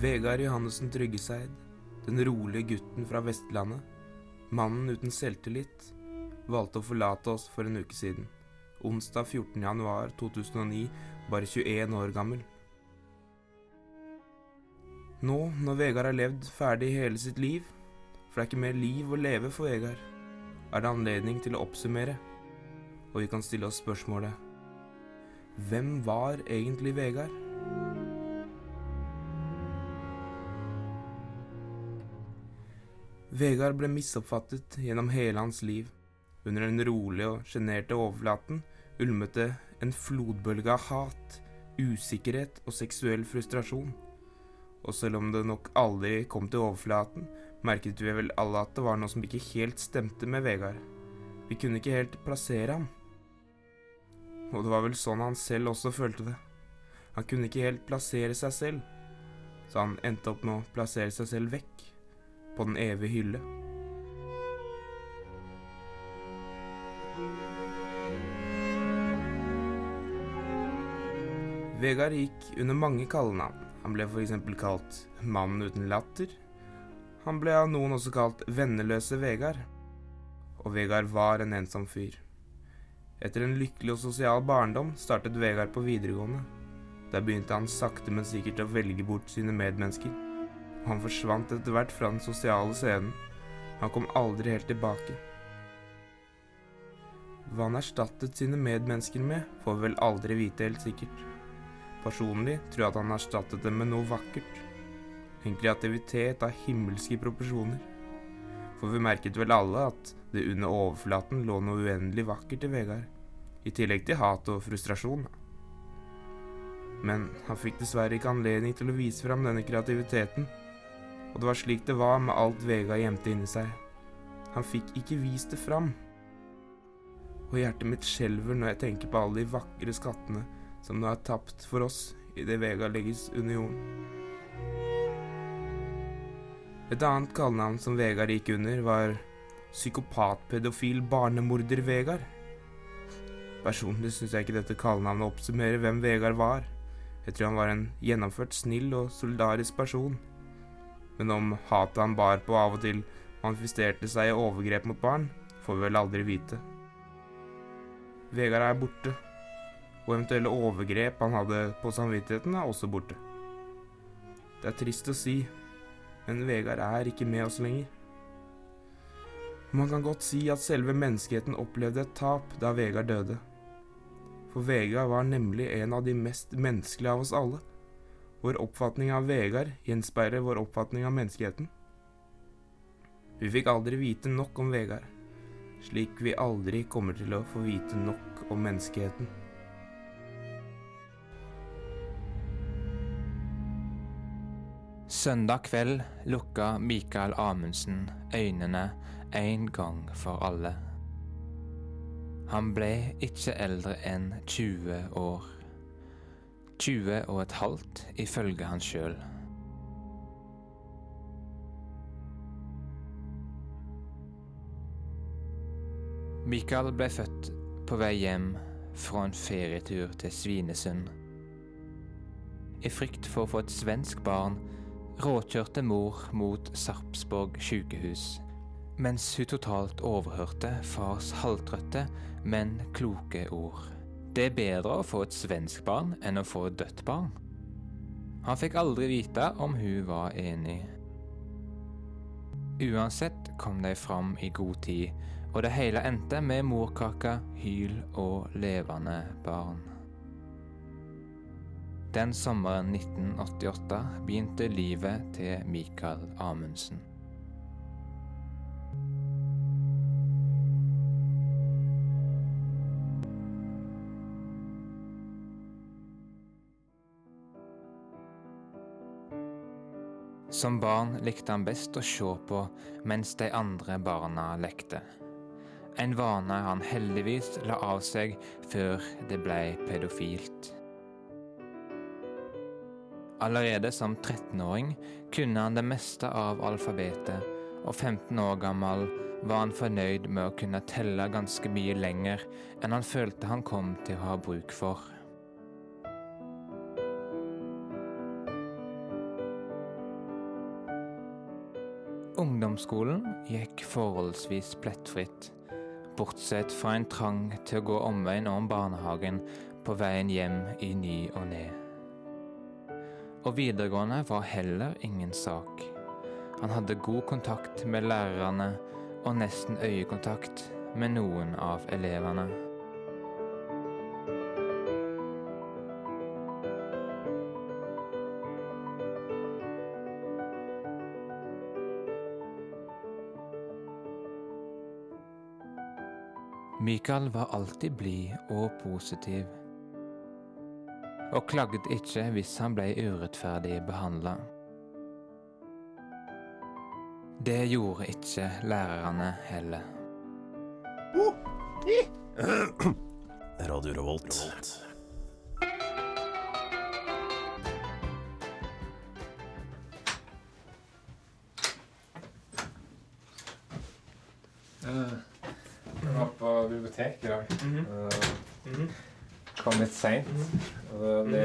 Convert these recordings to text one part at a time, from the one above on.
Vegard Johannessen Tryggeseid, den rolige gutten fra Vestlandet, mannen uten selvtillit, valgte å forlate oss for en uke siden. Onsdag 14. januar 2009, bare 21 år gammel. Nå, når Vegard har levd ferdig hele sitt liv, for det er ikke mer liv å leve for Vegard, er det anledning til å oppsummere, og vi kan stille oss spørsmålet Hvem var egentlig Vegard? Vegard ble misoppfattet gjennom hele hans liv. Under den rolige og sjenerte overflaten ulmet det en flodbølge av hat, usikkerhet og seksuell frustrasjon. Og selv om det nok aldri kom til overflaten, merket vi vel alle at det var noe som ikke helt stemte med Vegard. Vi kunne ikke helt plassere ham. Og det var vel sånn han selv også følte det. Han kunne ikke helt plassere seg selv, så han endte opp med å plassere seg selv vekk, på den evige hylle. Vegard gikk under mange kallenavn. Han ble f.eks. kalt Mannen uten latter. Han ble av noen også kalt Venneløse Vegard. Og Vegard var en ensom fyr. Etter en lykkelig og sosial barndom startet Vegard på videregående. Der begynte han sakte, men sikkert å velge bort sine medmennesker. Han forsvant etter hvert fra den sosiale scenen. Han kom aldri helt tilbake. Hva han erstattet sine medmennesker med, får vi vel aldri vite helt sikkert. Personlig tror jeg at han erstattet dem med noe vakkert. En kreativitet av himmelske proporsjoner. For vi merket vel alle at det under overflaten lå noe uendelig vakkert i Vegard. I tillegg til hat og frustrasjon. Men han fikk dessverre ikke anledning til å vise fram denne kreativiteten. Og det var slik det var med alt Vegard gjemte inni seg. Han fikk ikke vist det fram. Og hjertet mitt skjelver når jeg tenker på alle de vakre skattene som nå er tapt for oss idet Vegard legges under jorden. Et annet kallenavn som Vegard gikk under, var psykopatpedofil barnemorder Vegard. Personlig syns jeg ikke dette kallenavnet oppsummerer hvem Vegard var. Jeg tror han var en gjennomført snill og solidarisk person. Men om hatet han bar på av og til manifesterte seg i overgrep mot barn, får vi vel aldri vite. Vegard er borte, og eventuelle overgrep han hadde på samvittigheten, er også borte. Det er trist å si, men Vegard er ikke med oss lenger. Man kan godt si at selve menneskeheten opplevde et tap da Vegard døde. For Vegard var nemlig en av de mest menneskelige av oss alle. Vår oppfatning av Vegard gjenspeiler vår oppfatning av menneskeheten. Vi fikk aldri vite nok om Vegard, slik vi aldri kommer til å få vite nok om menneskeheten. Søndag kveld lukka Mikael Amundsen øynene en gang for alle. Han ble ikke eldre enn 20 år. 20 og et halvt, ifølge han sjøl. Mikael ble født på vei hjem fra en ferietur til Svinesund. I frykt for å få et svensk barn råkjørte mor mot Sarpsborg sykehus, mens hun totalt overhørte fars halvtrøtte, men kloke ord. Det er bedre å få et svensk barn enn å få et dødt barn. Han fikk aldri vite om hun var enig. Uansett kom de fram i god tid, og det hele endte med morkake, hyl og levende barn. Den sommeren 1988 begynte livet til Mikael Amundsen. Som barn likte han best å se på mens de andre barna lekte. En vane han heldigvis la av seg før det ble pedofilt. Allerede som 13-åring kunne han det meste av alfabetet, og 15 år gammel var han fornøyd med å kunne telle ganske mye lenger enn han følte han kom til å ha bruk for. Ungdomsskolen gikk forholdsvis plettfritt, bortsett fra en trang til å gå omveien om barnehagen på veien hjem i ny og ne. Og videregående var heller ingen sak. Han hadde god kontakt med lærerne og nesten øyekontakt med noen av elevene. Mikael var alltid blid og positiv, og klaget ikke hvis han ble urettferdig behandla. Det gjorde ikke lærerne heller. Radio Revolt. Kom litt seint. Og det,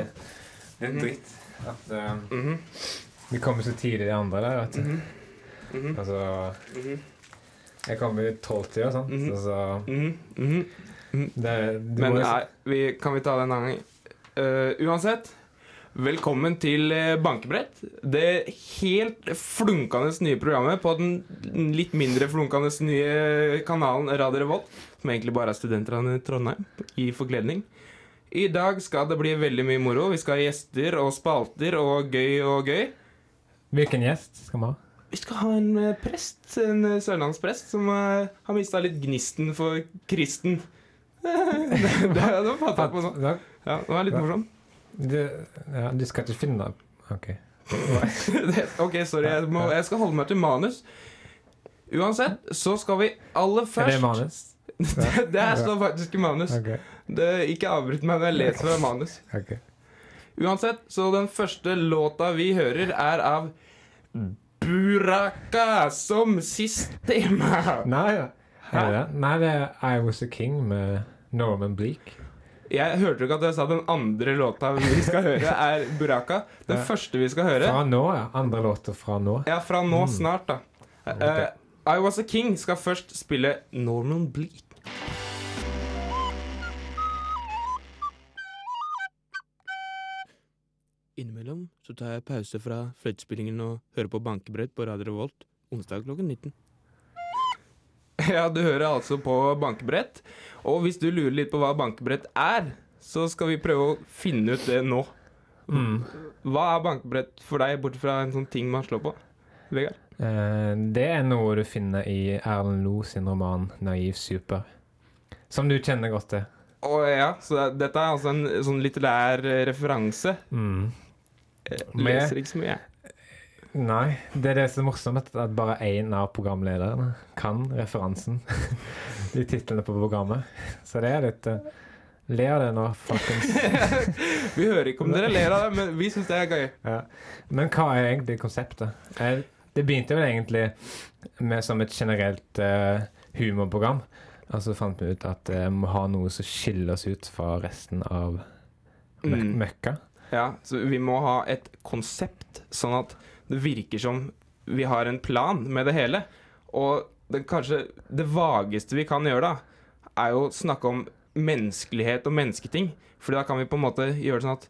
det er dritt at uh, vi kommer så tidlig, de andre der. vet du. Altså Jeg kommer i tolvtida, sant. Mhm. Og så Mhm, mhm. det, Men nei, vi, kan vi ta det en annen gang? Uh, uansett, velkommen til eh, Bankebrett. Det helt flunkende nye programmet på den litt mindre flunkende nye kanalen Radio Revolt, som egentlig bare er studentene i Trondheim, i forkledning. I dag skal det bli veldig mye moro. Vi skal ha gjester og spalter og gøy og gøy. Hvilken gjest skal vi ha? Vi skal ha en eh, prest, en eh, sørlandsprest, som eh, har mista litt gnisten for kristen. det, fant jeg på nå. Ja, det var litt morsomt. Du, ja, du skal ikke finne OK. Ok, sorry. Jeg, må, jeg skal holde meg til manus. Uansett, så skal vi aller Er først det manus? det, det her står faktisk i manus. Okay. Det, ikke avbryt meg når jeg leser fra manus. Okay. Uansett, så den første låta vi hører, er av Buraka som Sistema. Nei, ja. Nei, det er I Was A King med Norman Bleak. Jeg hørte ikke at jeg sa den andre låta vi skal høre, er Buraka. Den Ja. første vi skal høre Fra nå, ja. Andre låter fra nå. Ja, fra nå Mm. snart, da. Eh, I Was A King skal først spille Norman Bleak. Innimellom så tar jeg pause fra fløytespillingen og hører på bankebrett på Radio Revolt onsdag klokken 19. Ja, du hører altså på bankebrett. Og hvis du lurer litt på hva bankebrett er, så skal vi prøve å finne ut det nå. Mm. Hva er bankebrett for deg, bortsett fra en sånn ting man slår på? Vegard? Eh, det er noe du finner i Erlend Lo sin roman 'Naiv super'. Som du kjenner godt til. Å ja, så dette er altså en sånn litterær eh, referanse. Mm. Eh, Leser ikke så mye, jeg. Nei, det er det som er morsomt, at bare én av programlederne kan referansen i titlene på programmet. Så det er litt Le av det nå, folkens. vi hører ikke om dere ler av det, men vi syns det er gøy. Ja. Men hva er egentlig konseptet? Eh, Det begynte vel egentlig med som et generelt uh, humorprogram. Og så fant vi ut at eh, vi må ha noe som skiller oss ut fra resten av mø Mm. møkka. Ja, så vi må ha et konsept, sånn at det virker som vi har en plan med det hele. Og det, kanskje det vageste vi kan gjøre da, er jo å snakke om menneskelighet og mennesketing. For da kan vi på en måte gjøre det sånn at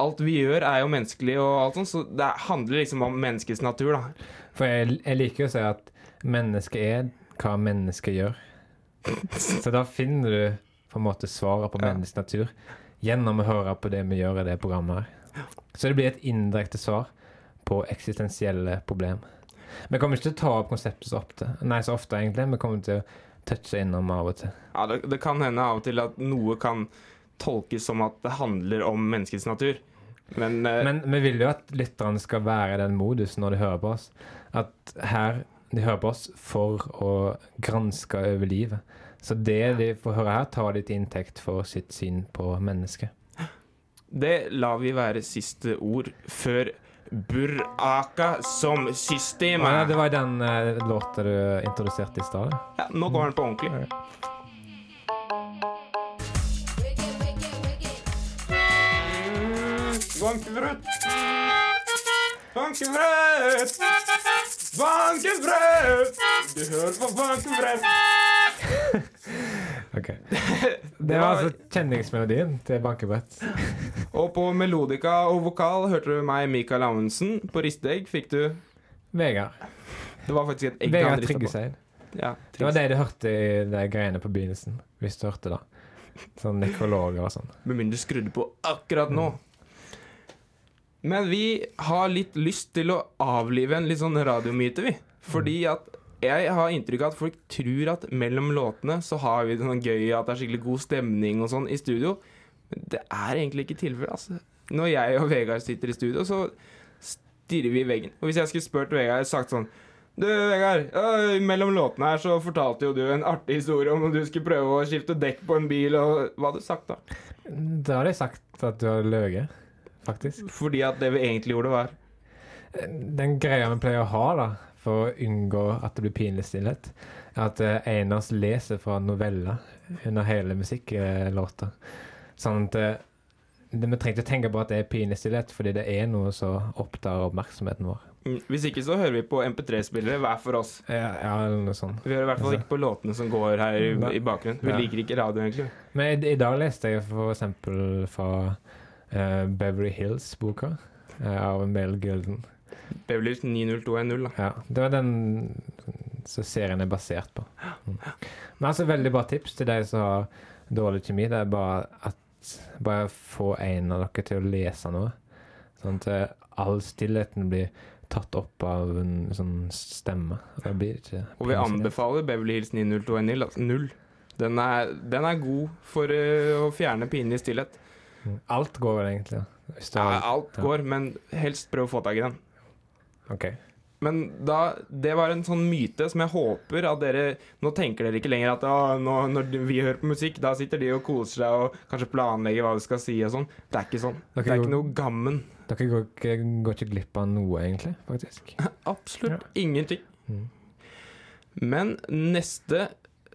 alt vi gjør er jo menneskelig og alt sånt, så det handler liksom om menneskets natur, da. For jeg, jeg liker å si at mennesket er hva mennesket gjør. Så da finner du på en måte svaret på menneskets natur gjennom å høre på det vi gjør i det programmet her. Så det blir et indirekte svar på eksistensielle problemer. Vi kommer ikke til å ta opp konseptet så ofte, nei, så ofte egentlig. Vi kommer til å touche innom av og til. Ja, det, det kan hende av og til at noe kan tolkes som at det handler om menneskets natur. Men, uh, Men vi vil jo at lytterne skal være i den modusen når de hører på oss. At her de hører på oss for å granske over livet. Så det de får høre her, tar de til inntekt for sitt syn på mennesket. det lar vi være siste ord før Buraka som system. Ja, det var den uh, låta du introduserte i stad. Ja, nå går den på ordentlig. Bankebrød! Bankebrød! Bankebrød! Du hører på bankebrød! Ok. Det var altså kjenningsmelodien til bankebrett. Og på melodika og vokal hørte du meg, Mikael Amundsen. På risteegg fikk du Vegard. Det var faktisk et egg Vegard. Tryggeseid. Ja, Det var det du hørte i de greiene på begynnelsen. Hvis du hørte det. Sånn nekrologer og sånn. Med mindre skrudde på akkurat nå. Men vi har litt lyst til å avlive en litt sånn radiomyte, vi. Fordi at jeg har inntrykk av at folk tror at mellom låtene så har vi det sånn gøy at det er skikkelig god stemning og sånn i studio. Men det er egentlig ikke tilfellet, altså. Når jeg og Vegard sitter i studio, så stirrer vi i veggen. Og hvis jeg skulle spurt Vegard sagt sånn Du, Vegard. øh, mellom låtene her så fortalte jo du en artig historie om når du skulle prøve å skifte dekk på en bil, og hva hadde du sagt da? Da hadde jeg sagt at du hadde løyet, faktisk. Fordi at det vi egentlig gjorde, var Den greia vi pleier å ha da, for å unngå at det blir pinlig stillhet, er at eh, oss leser fra noveller under hele musikklåta. Sånn at eh, det, vi trenger ikke tenke på at det er pinlig stillhet, fordi det er noe som opptar oppmerksomheten vår. Mm, Hvis ikke så hører vi på MP3-spillere hver for oss. Ja, ja eller noe sånt. Vi hører i hvert fall Altså. ikke på låtene som går her i, i bakgrunnen. Vi Ja. liker ikke radio, egentlig. Men i, i dag leste jeg for eksempel fra eh, Beverly Hills-boka uh, av Mel Gilden. Beverly Hills 90210, da. Ja, det var den som serien er basert på. Mm. Men altså, veldig bra tips til de som har dårlig kjemi. Det er bare at bare få en av dere til å lese noe. Sånn at eh, all stillheten blir tatt opp av en sånn stemme. Da blir ikke Og vi anbefaler Beverly Hills 90210, altså null. Den er, den er god for uh, å fjerne pinlig stillhet. Mm. Alt går vel egentlig. Hvis Ja, alt ja. går, men helst prøv å få tak i den. OK. Men da, det var en sånn myte som jeg håper at dere Nå tenker dere ikke lenger at ah, nå, når vi hører på musikk, da sitter de og koser seg og kanskje planlegger hva de skal si og sånn. Det er ikke sånn. Dere Det er går- ikke noe gammen. Dere går går ikke glipp av noe, egentlig, faktisk. Absolutt ingenting. Mm. Men neste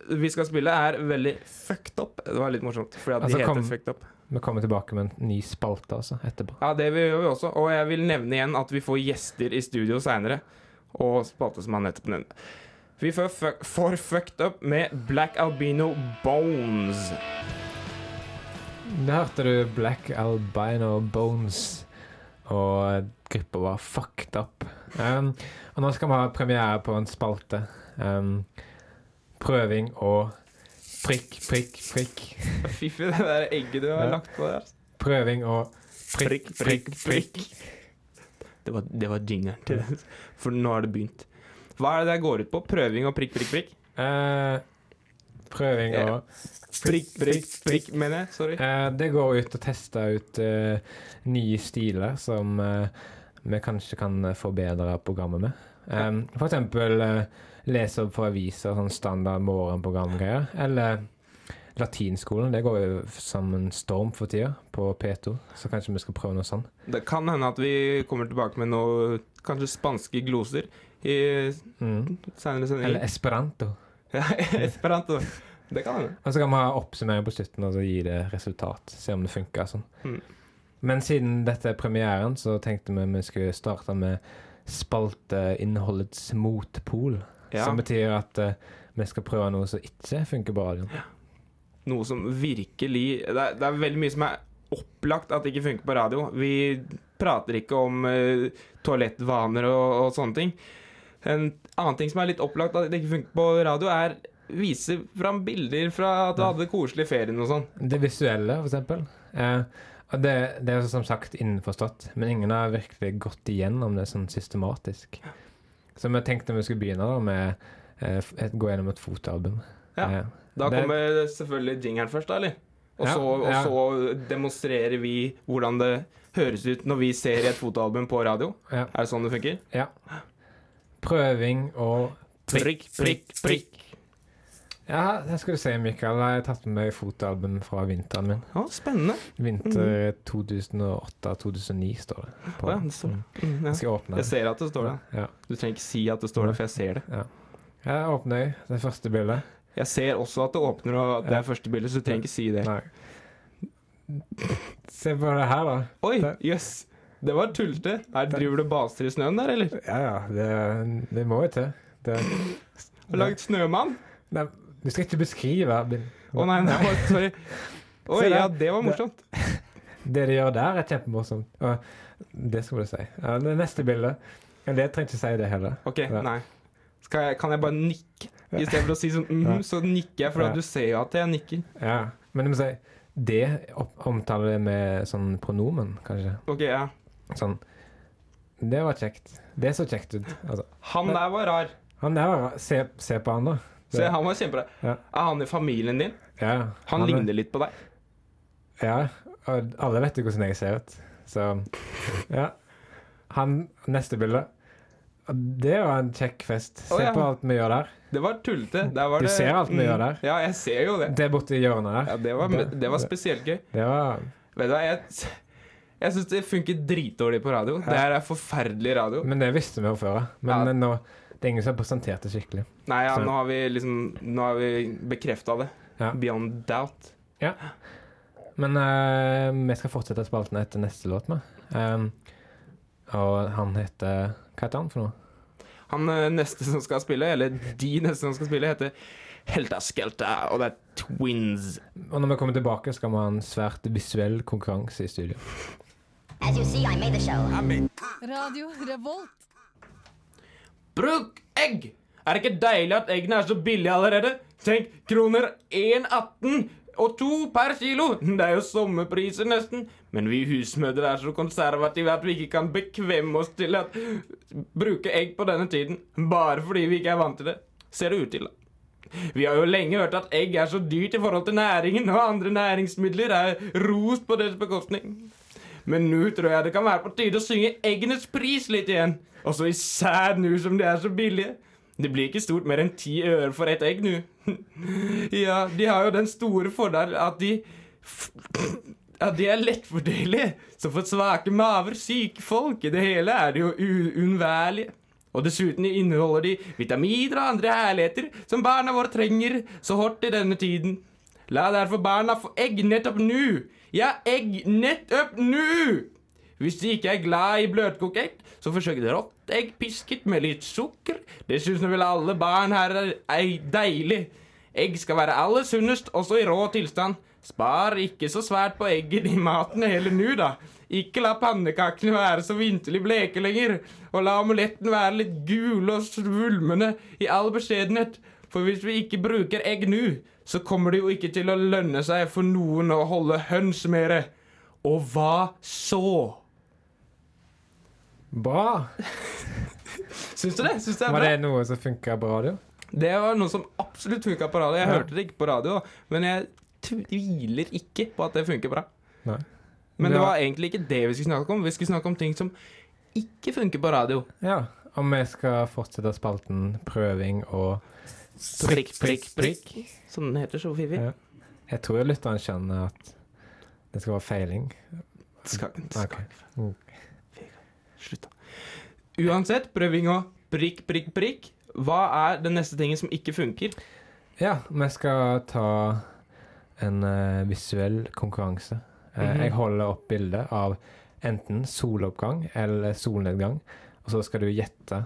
vi skal spille, er veldig fucked up. Det var litt morsomt, fordi at Altså, de heter kom- fucked up. Vi kommer tilbake med en ny spalte altså, etterpå. Ja, det gjør vi også. Og jeg vil nevne igjen at vi får gjester i studio seinere. Og spalte som han nettopp nevnte. Vi får, fuck, får fucked up med Black Albino Bones. Der hørte du Black Albino Bones, og gruppa var fucked up. Um, og nå skal vi ha premiere på en spalte. Um, prøving og prikk, prikk, prikk. Fiffi, det der egget du har Ja. lagt på der. Prøving og prikk, prikk, prikk. Det var, det var jingeren til det. For nå har det begynt. Hva er det det går ut på? Prøving og prikk, prikk, prikk? Eh, prøving og Prikk, prikk, prikk, mener jeg. Sorry. Eh, det går ut og tester ut eh, nye stiler som eh, vi kanskje kan eh, forbedre programmet med. Um, for eksempel eh, lese opp fra aviser, sånn standard morgenprogramgreier. Eller latinskolen. Det går jo som en storm for tida på P2, så kanskje vi skal prøve noe sånt. Det kan hende at vi kommer tilbake med noe kanskje spanske gloser i Mm. senere sendinger. Eller esperanto. Ja, Esperanto. Det kan hende. Og så kan vi ha oppsummering på slutten og så gi det resultat. Se om det funker. Sånn. Mm. Men siden dette er premieren, så tenkte vi vi skulle starte med spalteinnholdets motpol. Ja. Som betyr at uh, vi skal prøve noe som ikke funker på radioen. Noe som virkelig det er, det er veldig mye som er opplagt at det ikke funker på radio. Vi prater ikke om uh, toalettvaner og, og sånne ting. En annen ting som er litt opplagt at det ikke funker på radio, er vise fram bilder fra at du Ja. hadde koselig ferien og sånn. Det visuelle, for eksempel. Eh, og det, det er som sagt innforstått, men ingen har virkelig gått igjennom det sånn systematisk. Så vi tenkte vi skulle begynne da med å et, gå gjennom et fotoalbum. Ja. ja. Da Det- kommer selvfølgelig jingeren først, da, eller? Og, Ja, så, og ja. så demonstrerer vi hvordan det høres ut når vi ser et fotoalbum på radio. Er det sånn det funker? ja. Prøving og Prikk, prikk, prikk. Ja, jeg skulle se, Mikael, jeg har tatt med meg fotoalbum fra vinteren min. Ja, spennende. Vinter 2008-2009 står det. På. ja, det står det. Mm, ja. Jeg skal åpne Jeg ser at det står det. Ja. Du trenger ikke si at det står det, for jeg ser det. Jeg åpner det første bildet. Jeg ser også at det åpner, og at det er første bildet, så du trenger ikke si det. Nei. Se på det her, da. Oi, jøss. Yes. Det var tullete. Driver du baser i snøen der, eller? Ja, ja. Det, det må jo til. Det, Har lagd snømann? nei, du skal ikke beskrive Å nei, nei, sorry. Å der. ja, det var morsomt. Det de gjør der, er kjempemorsomt. Det skal du si. Det neste bildet Det trenger ikke si det heller. OK, Ja. nei. Jeg, kan jeg bare nikke? I stedet for å si sånn mm, Ja. så nikker jeg, for Ja. du ser jo at jeg nikker. Ja, Men du må si det omtaler det med sånn pronomen, kanskje. OK, ja. Sånn Det var kjekt. Det så kjekt ut. Altså, Han der var rar. han der var Se, se på han, da. Se, han var kjempebra. Ja. Er han i familien din? Ja, Han, han ligner litt på deg. Ja, og alle vet jo hvordan jeg ser ut. Så ja. Han Neste bilde. Det var en kjekk fest. Se oh, ja. på alt vi gjør der. Det var tullete. Du det, ser alt vi mm, gjør der. Ja, jeg ser jo det. Det borti hjørnet der. Ja, det var, Det- det var spesielt gøy. Det var Vet du hva, jeg, jeg syns det funker dritdårlig på radio. Det her er forferdelig radio. Men det visste vi jo før. Men, Ja. men nå Det er ingen som har presentert det skikkelig. Nei, ja, nå har vi liksom Nå har vi bekrefta det. Ja. Beyond doubt. Ja. Men uh, vi skal fortsette spalten etter neste låt med. Um, og han heter Hva heter han for noe? Han eh, neste som skal spille, eller de neste som skal spille, heter Helta Skelta, og det er Twins. Og når vi kommer tilbake, skal vi ha en svært visuell konkurranse i studio. As you see, I made the show. Radio Revolt. Bruk egg! Er det ikke deilig at eggene er så billige allerede? Tenk, kroner 1,18 og to per kilo! Det er jo sommerpriser nesten. Men vi husmødre er så konservative at vi ikke kan bekvemme oss til å bruke egg på denne tiden. Bare fordi vi ikke er vant til det. Ser det ut til, da. Vi har jo lenge hørt at egg er så dyrt i forhold til næringen, og andre næringsmidler er rost på deres bekostning. Men nå tror jeg det kan være på tide å synge eggenes pris litt igjen. Også især nå som de er så billige. Det blir ikke stort mer enn ti øre for et egg nå. Ja, de har jo den store fordel at de ja, de er lettfordelige. Så for svake maver, syke folk, i det hele er de jo uunnværlige. Og dessuten inneholder de vitaminer og andre herligheter som barna våre trenger så hardt i denne tiden. La derfor barna få egg nettopp nå. Ja, egg nettopp nå! Hvis de ikke er glad i bløtkokt egg, så forsøk rått egg pisket med litt sukker. Det syns vel alle barn her er ei deilig. Egg skal være aller sunnest, også i rå tilstand. Spar ikke så svært på egget i maten heller nå, da. Ikke la pannekakene være så vinterlig bleke lenger, og la omeletten være litt gul og svulmende i all beskjedenhet. For hvis vi ikke bruker egg nå, så kommer det jo ikke til å lønne seg for noen å holde høns mere. Og hva så? Bra! Syns du det? Syns du det Var bra? det noe som funka på radio? Det var noe som absolutt funka på radio. Jeg Ja. hørte det ikke på radio, men jeg tviler ikke på at det funker bra. Nei. Men det Ja. var egentlig ikke det vi skulle snakke om. Vi skulle snakke om ting som ikke funker på radio. Ja. Om vi skal fortsette spalten prøving og Prikk, prikk, prikk. Som den heter så fiffig. Ja. Jeg tror lytteren skjønner at det skal være feiling. Skal, skal. Okay. Mm. Slutt, da. Uansett, prøving og prikk, prikk, prikk. Hva er den neste tingen som ikke funker? Ja, vi skal ta en uh, visuell konkurranse. Uh, mm -hmm. Jeg holder opp bilde av enten soloppgang eller solnedgang, og så skal du gjette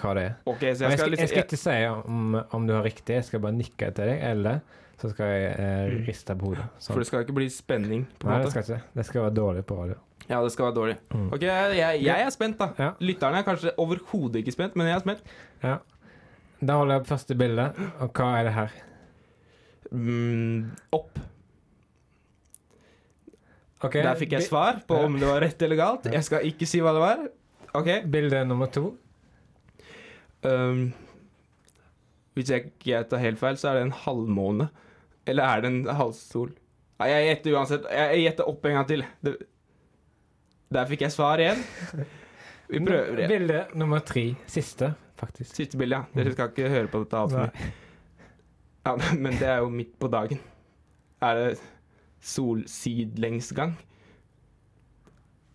hva det er. Okay, så Og jeg Jeg skal skal, jeg liksom skal ikke si om, om du har riktig, jeg skal bare nikke til deg, eller så skal jeg eh, Mm. riste på hodet. For Sånn. det skal ikke bli spenning, på en Nei, det skal ikke. Det skal være dårlig på radio. Ja, det skal være dårlig. Mm. Ok, jeg, jeg er spent, da. Ja. Lytterne er kanskje overhodet ikke spent, men jeg er spent. Ja. Da holder jeg opp første bilde, og hva er det her? Mm, opp. Okay. Der fikk jeg svar på om det var rett eller galt. Jeg skal ikke si hva det var. OK. Bilde nummer to. Um, hvis jeg ikke tar helt feil, så er det en halvmåne. Eller er det en halvsol? Nei, jeg gjetter uansett. Jeg gjetter opp en gang til. Det, der fikk jeg svar igjen. Vi prøver igjen. Bilde nummer tre. Siste, faktisk. Siste bilde, ja. Dere skal ikke høre på dette mye. Ja, men det er jo midt på dagen. Er det solsidelengsgang?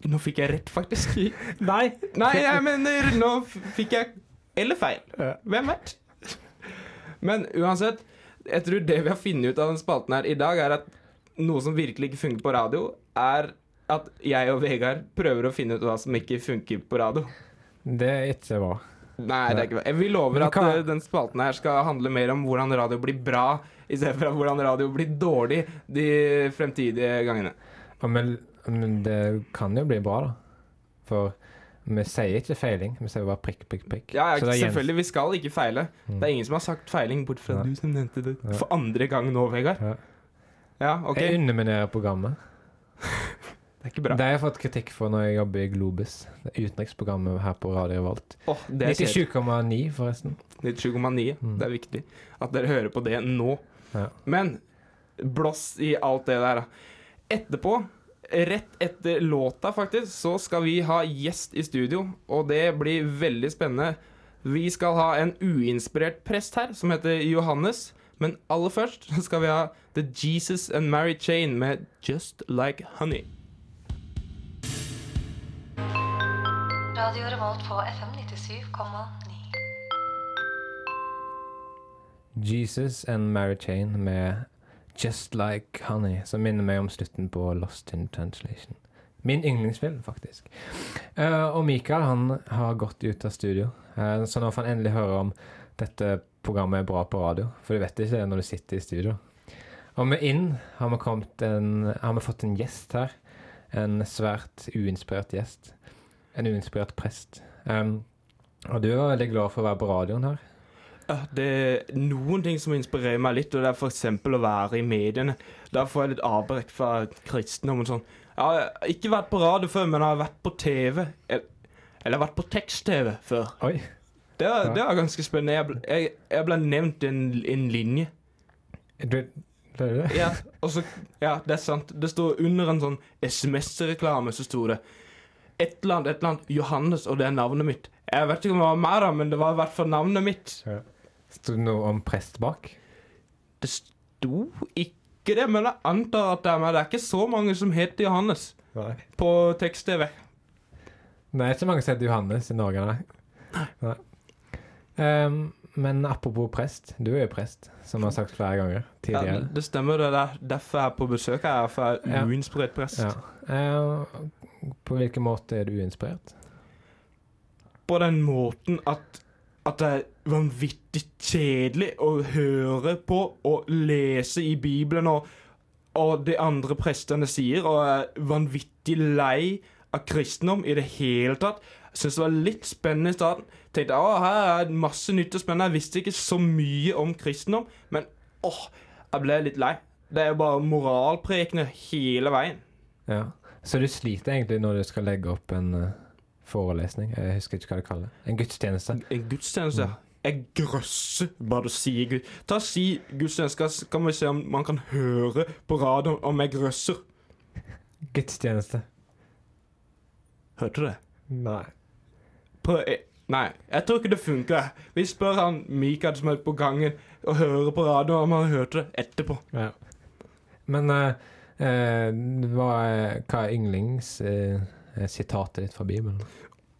Nå fikk jeg rett, faktisk. Nei! Nei, jeg mener Nå fikk jeg Eller feil. Hvem vet? Men uansett, jeg tror det vi har funnet ut av den spalten her i dag, er at noe som virkelig ikke funker på radio, er at jeg og Vegard prøver å finne ut hva som ikke funker på radio. Det er ikke bra. Nei, det er ikke bra. Vi lover at hva- eh, den spalten her skal handle mer om hvordan radio blir bra, i stedet for hvordan radio blir dårlig de fremtidige gangene. Ja, Men, men det kan jo bli bra, da. For vi sier ikke feiling, vi sier bare prikk, prikk, prikk. Ja, Så ja selvfølgelig. Vi skal ikke feile. Mm. Det er ingen som har sagt feiling, bort fra ja. du som nevnte det for andre gang nå, Vegard. Ja. OK. Jeg underminerer programmet. Det er ikke bra. Det har jeg fått kritikk for når jeg jobber i Globus. Det utenriksprogrammet her på Radio Revolt. Kjedelig. 97,9, forresten. 97,9. Mm. Det er viktig at dere hører på det nå. Ja. Men blås i alt det der. da. Etterpå, rett etter låta faktisk, så skal vi ha gjest i studio, og det blir veldig spennende. Vi skal ha en uinspirert prest her, som heter Johannes. Men aller først skal vi ha The Jesus and Mary Chain med Just Like Honey. Radio Revolt på FM 97,9. Jesus and Mary Chain med Just Like Honey, som minner meg om slutten på Lost in Translation. Min yndlingsfilm, faktisk. Uh, og Mikael han har gått ut av studio, uh, så nå får han endelig høre om dette programmet er bra på radio. For du vet ikke det når du sitter i studio. Og med inn har vi, en, har vi fått en gjest her. En svært uinspirert gjest. En uinspirert prest. Um, og du er veldig glad for å være på radioen her. Ja, Det er noen ting som inspirerer meg litt, og det er f.eks. å være i mediene. Der får jeg litt avbrekk fra kristendommen. sånn. Jeg har ikke vært på radio før, men jeg har vært på TV. Eller eller jeg har vært på tekst-TV før. Oi. Det var, Ja. det var ganske spennende. Jeg ble, jeg, jeg ble nevnt i en, en linje. Du, det er det? Ja, så, ja, det er sant. Det sto under en sånn SMS-reklame, så sto det et eller annet, et eller annet Johannes, og det er navnet mitt. Jeg vet ikke om det var meg, da, men det var i hvert fall navnet mitt. Sto det noe om prest bak? Det sto ikke det, men jeg antar at det er meg. Det er ikke så mange som heter Johannes Nei. på tekst-TV. Det er ikke mange som heter Johannes i Norge, nei. nei. Um, men apropos prest. Du er jo prest, som jeg har sagt flere ganger Ja, det stemmer, det er derfor jeg er på besøk her, for jeg er Ja. uinspirert prest. Ja. Ehm, på hvilken måte er du uinspirert? På den måten at, at det er vanvittig kjedelig å høre på og lese i Bibelen og, og det andre prestene sier, og er vanvittig lei av kristendom i det hele tatt. Jeg syntes det var litt spennende i starten. Tenkte å, her er masse nytt og spennende. Jeg visste ikke så mye om kristendom, men åh, jeg ble litt lei. Det er jo bare moralprekende hele veien. Ja. Så du sliter egentlig når du skal legge opp en eh, forelesning? Jeg husker ikke hva de kaller det. En gudstjeneste? En gudstjeneste. Jeg grøsser bare du sier Gud. Ta Si gudstjeneste, så kan vi se om man kan høre på radioen om jeg grøsser. Gudstjeneste. Hørte du det? Nei. Prøv eh, Nei, jeg tror ikke det funker. Vi spør han Mikael som er på gangen og hører på radioen om han hørte det etterpå. Ja. Men uh, uh, hva, er, hva er yndlingssitatet ditt fra Bibelen?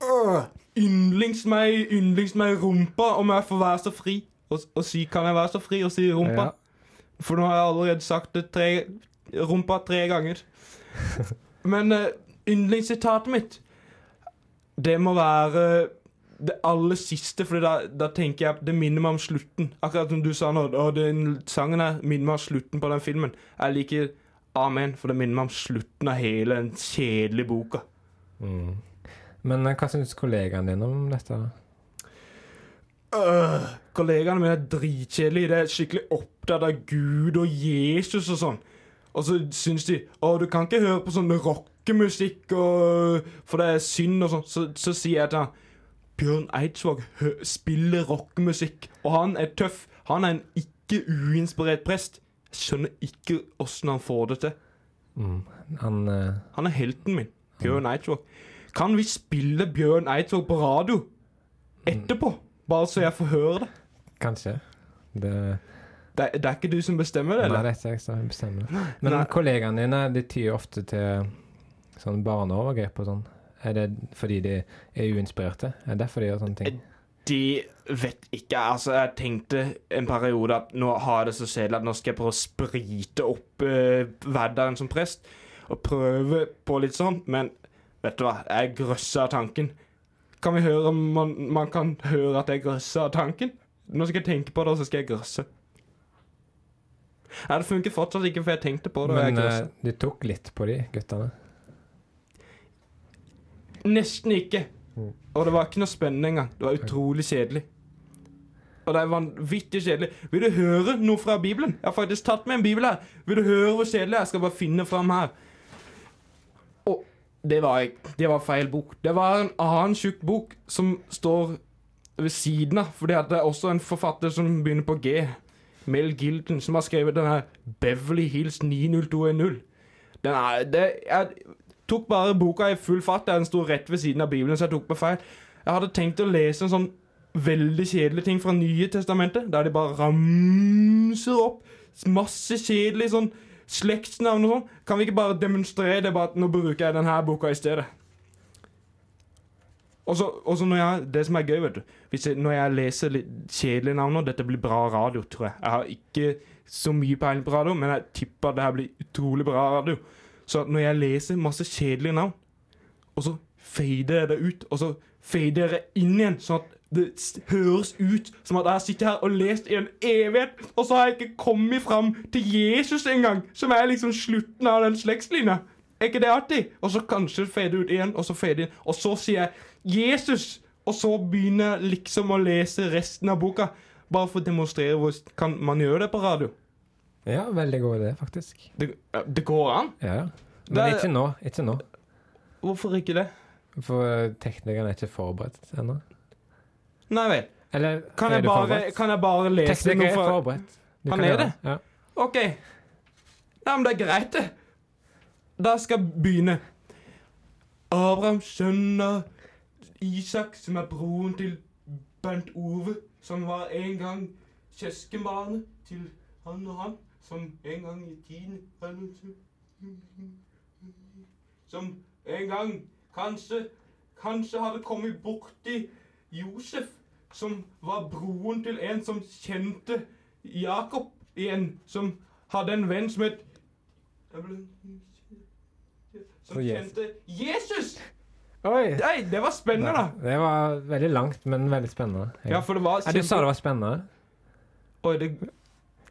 Øh, yndlings meg, yndlings meg rumpa, om jeg får være så fri. Og, og si, kan jeg være så fri og si rumpa? Ja. For nå har jeg allerede sagt det tre, rumpa tre ganger. Men uh, yndlingssitatet mitt, det må være det aller siste, for da, da tenker jeg det minner meg om slutten. Akkurat som du sa nå, og den sangen her minner meg om slutten på den filmen. Jeg liker Amen, for det minner meg om slutten av hele den kjedelige boka. Mm. Men eh, hva syns kollegaene dine om dette? Øh, kollegaene mine er dritkjedelige. De er skikkelig opptatt av Gud og Jesus og sånn. Og så syns de Å, du kan ikke høre på sånn rockemusikk og For det er synd og sånn. Så, så sier jeg til han Bjørn Eidsvåg spiller rockemusikk, og han er tøff. Han er en ikke uinspirert prest. Jeg skjønner ikke åssen han får det til. Mm. Han uh... Han er helten min. Bjørn Eidsvåg. Kan vi spille Bjørn Eidsvåg på radio etterpå? Bare så jeg får høre det. Kanskje. Det, Det, det er ikke du som bestemmer det, nei, det er ikke jeg som bestemmer. Men Nei. kollegaene dine de tyr ofte til sånn barneovergrep og sånn. Er det fordi de er uinspirerte? Er det derfor de gjør sånne ting? De vet ikke. Altså, jeg tenkte en periode at nå har jeg det så kjedelig at nå skal jeg prøve å sprite opp uh, hverdagen som prest. Og prøve på litt sånn, men vet du hva, jeg grøsser av tanken. Kan vi høre om man, man kan høre at jeg grøsser av tanken? Nå skal jeg tenke på det, og så skal jeg grøsse. Ja, det funker fortsatt ikke, for jeg tenkte på det. Men eh, du tok litt på de guttene. Nesten ikke. Mm. Og det var ikke noe spennende engang. Det var utrolig kjedelig. Og det er vanvittig kjedelig. Vil du høre noe fra Bibelen? Jeg har faktisk tatt med en bibel her. Vil du høre hvor kjedelig det er? Jeg skal bare finne fram her. Det var, det var feil bok. Det var en annen tjukk bok som står ved siden av. For det er også en forfatter som begynner på G. Mel Gilden, som har skrevet denne Beverly Hills 90210. Den er, det, jeg tok bare boka i full fatt. Den sto rett ved siden av Bibelen, så jeg tok på feil. Jeg hadde tenkt å lese en sånn veldig kjedelig ting fra Nye testamentet, der de bare ramser opp masse kjedelig sånn slektsnavn og sånn. Kan vi ikke bare demonstrere det, bare at nå bruker jeg denne boka i stedet? Og så, når jeg, Det som er gøy, vet du jeg, Når jeg leser litt kjedelige navn nå Dette blir bra radio, tror jeg. Jeg har ikke så mye peiling på radio, men jeg tipper det her blir utrolig bra radio. Så når jeg leser masse kjedelige navn, og så fader jeg det ut, og så fader jeg det inn igjen, sånn at det høres ut som at jeg har sittet her og lest i en evighet, og så har jeg ikke kommet fram til Jesus engang, som er liksom slutten av den slektslinja. Er ikke det artig? Og så kanskje fade ut igjen, og så fade inn, og så sier jeg Jesus, og så begynner jeg liksom å lese resten av boka, bare for å demonstrere hvor kan man gjøre det på radio. Ja, veldig god idé, faktisk. Det, det går an. Ja. Men Det ikke nå. Ikke nå. Hvorfor ikke det? For teknikerne er ikke forberedt ennå. Nei vel. Eller Kan er jeg bare, kan jeg bare lese Tekniker noe er fra forberedt. Du Han er det? Ja. OK. Nei, men det er greit, det. Da skal jeg begynne. Abraham skjønner Isak, som er broren til Bernt Ove, som var en gang søskenbarnet til han og han, som en gang i tiden Som en gang kanskje Kanskje hadde kommet borti Josef, som var broren til en som kjente Jakob igjen, som hadde en venn som het Som kjente Jesus! Oi! Nei, det var spennende, da. Det var veldig langt, men veldig spennende. Ja, for det var kjempe... du sa det var spennende? Oi, det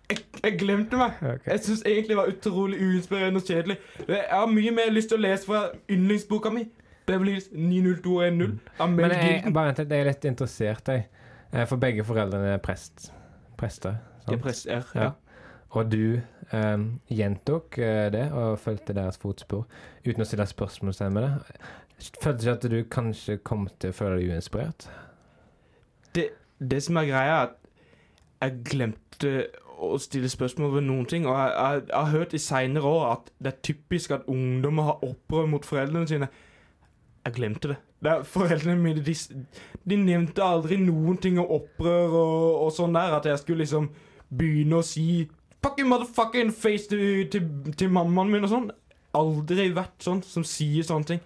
jeg, jeg glemte meg. Ok. Jeg syns egentlig det var utrolig uinspirerende og kjedelig. Jeg har mye mer lyst til å lese fra yndlingsboka mi. Beverly Hills 90210 av Mel Men jeg, bare vent litt, jeg er litt interessert, jeg. Eh, For begge foreldrene er prest. Prester. sant? Jeg presser, Ja. ja. Og du eh, gjentok eh, det og fulgte deres fotspor uten å stille spørsmålstegn med det. Følte ikke at du kanskje kom til å føle deg uinspirert? Det, det som er greia, er at jeg glemte å stille spørsmål ved noen ting. Og jeg, jeg, jeg har hørt i seinere år at det er typisk at ungdommer har opprør mot foreldrene sine. Jeg glemte det. det er foreldrene mine de, de nevnte aldri noen ting om opprør og, og sånn der. At jeg skulle liksom begynne å si Fucking motherfucking face til, til, til mammaen min og sånn. Aldri vært sånn som sier sånne ting.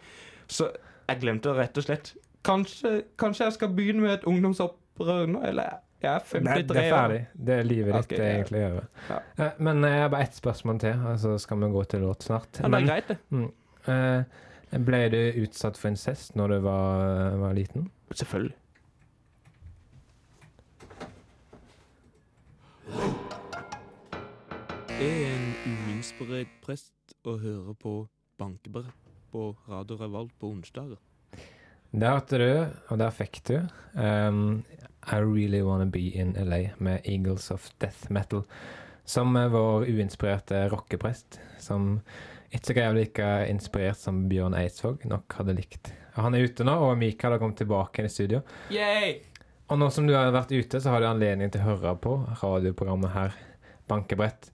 Så jeg glemte det rett og slett. Kanskje, kanskje jeg skal begynne med et ungdomsopprør nå, eller jeg er 53 Nei, det er ferdig. Det er livet ditt okay, ja. egentlig gjør. Ja. Eh, Men jeg har bare ett spørsmål til, og så skal vi gå til låt snart. Ja, det er greit, det. eh, ble du utsatt for incest når du var, var liten? Selvfølgelig. Jeg er en uinspirert prest og hører på bankebrett på Radio Revolt på onsdager. Der hørte du, og der fikk du, um, I Really Wanna Be In LA med Eagles of Death Metal. Som vår uinspirerte rockeprest, som ikke så er like inspirert som Bjørn Eidsvåg nok hadde likt. Han er ute nå, og Mikael har kommet tilbake i studio. Yay! Og nå som du har vært ute, så har du anledning til å høre på radioprogrammet her, Bankebrett.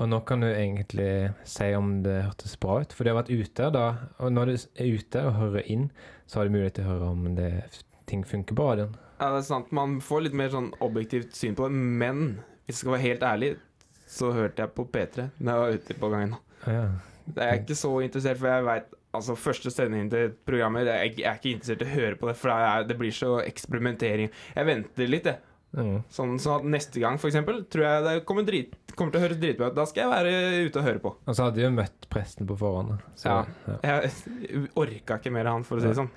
Og nå kan du egentlig si om det hørtes bra ut, for du har vært ute da. Og når du er ute og hører inn, så har du mulighet til å høre om det, ting funker på radioen. Ja, det er sant. Man får litt mer sånn objektivt syn på det, men hvis jeg skal være helt ærlig, så hørte jeg på P3 når jeg var ute på gangen. Ja. Jeg er ikke så interessert, for jeg vet Altså, første sending til programmet Jeg jeg er ikke interessert i å høre på det, for det, er, det blir så eksperimentering. Jeg venter litt, jeg. Mm. Sånn, sånn at neste gang, for eksempel, tror jeg det kommer, drit, kommer til å høres dritbra ut. Da skal jeg være ute og høre på. Og så hadde jo møtt presten på forhånd. Så, Ja. ja. Jeg orka ikke mer av han, for å si det sånn.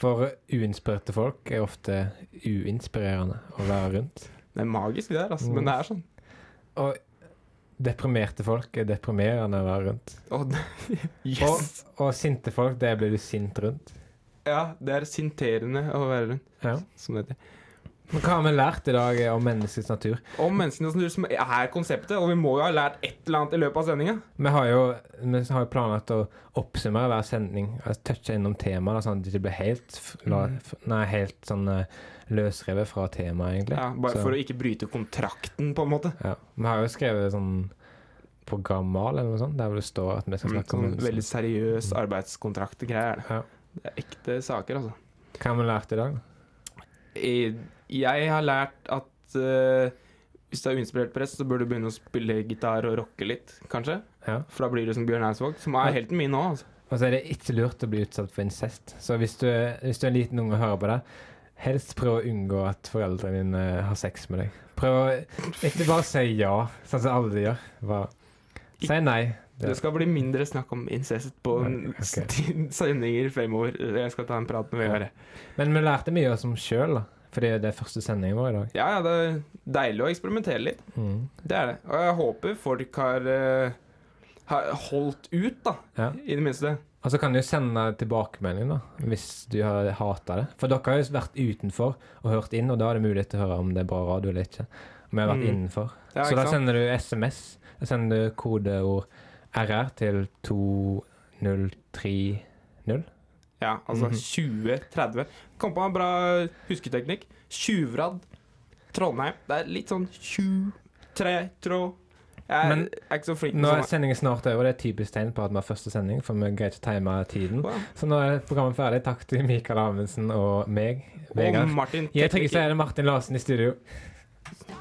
For uinspirerte folk er ofte uinspirerende å være rundt. Det er magisk, det der, altså. Mm. Men det er sånn. Og deprimerte folk er deprimerende å være rundt. Oh, yes! Og, og sinte folk, det blir du sint rundt. Ja, det er sinterende å være rundt, Ja. som det heter. Men hva har vi lært i dag om menneskets natur? Om menneskets natur, som er konseptet, og vi må jo ha lært et eller annet i løpet av sendinga. Vi har jo, vi har jo planlagt å oppsummere hver sending. Altså, touche innom temaet, sånn at det ikke blir helt, la, Mhm. nei, helt sånn eh, løsrevet fra temaet, egentlig. Ja, bare Så- for å ikke bryte kontrakten, på en måte. Ja. Vi har jo skrevet sånn programmal eller noe sånt, der hvor det står at vi skal Mm, snakke om Sånn veldig seriøs arbeidskontrakt-greier. Ja. Det er ekte saker, altså. Hva har vi lært i dag? I- Jeg har lært at uh, hvis du er uinspirert press, så bør du begynne å spille gitar og rocke litt, kanskje. Ja. For da blir du som Bjørn Eidsvåg, som er helten min nå. Altså. Og så er det ikke lurt å bli utsatt for incest. Så hvis du, hvis du er en liten unge og hører på det, helst prøv å unngå at foreldrene dine har sex med deg. Prøv å ikke bare si ja, sånn som alle gjør. Bare si nei. Det skal bli mindre snakk om incest på okay. sendinger fremover. Jeg skal ta en prat med Vegard. Men vi lærte mye av oss om sjøl, da. Fordi det er første sendingen vår i dag. Ja, ja, det er deilig å eksperimentere litt. Mm. Det er det. Og jeg håper folk har, uh, har holdt ut, da. Ja. I det minste. Og så kan du sende tilbakemelding da, hvis du har hata det. For dere har jo vært utenfor og hørt inn, og da er det mulighet til å høre om det er bra radio eller ikke. Vi har vært Mm. innenfor. Ja, så da sender du SMS. Da sender du kodeord RR til 2030. Ja, altså Mhm. 2030. Kom på en bra husketeknikk. Tjuvradd. Trondheim. Det er litt sånn tju, tre, trå. Jeg er, Men er ikke så flink Nå er sendingen snart over. Det er typisk tegn på at vi har første sending, for vi greier ikke å time tiden. Wow. Så nå er programmet ferdig. Takk til Mikael Amundsen og meg, Og Vegard. Martin Jeg trenger ikke si det Martin Larsen i studio. Stop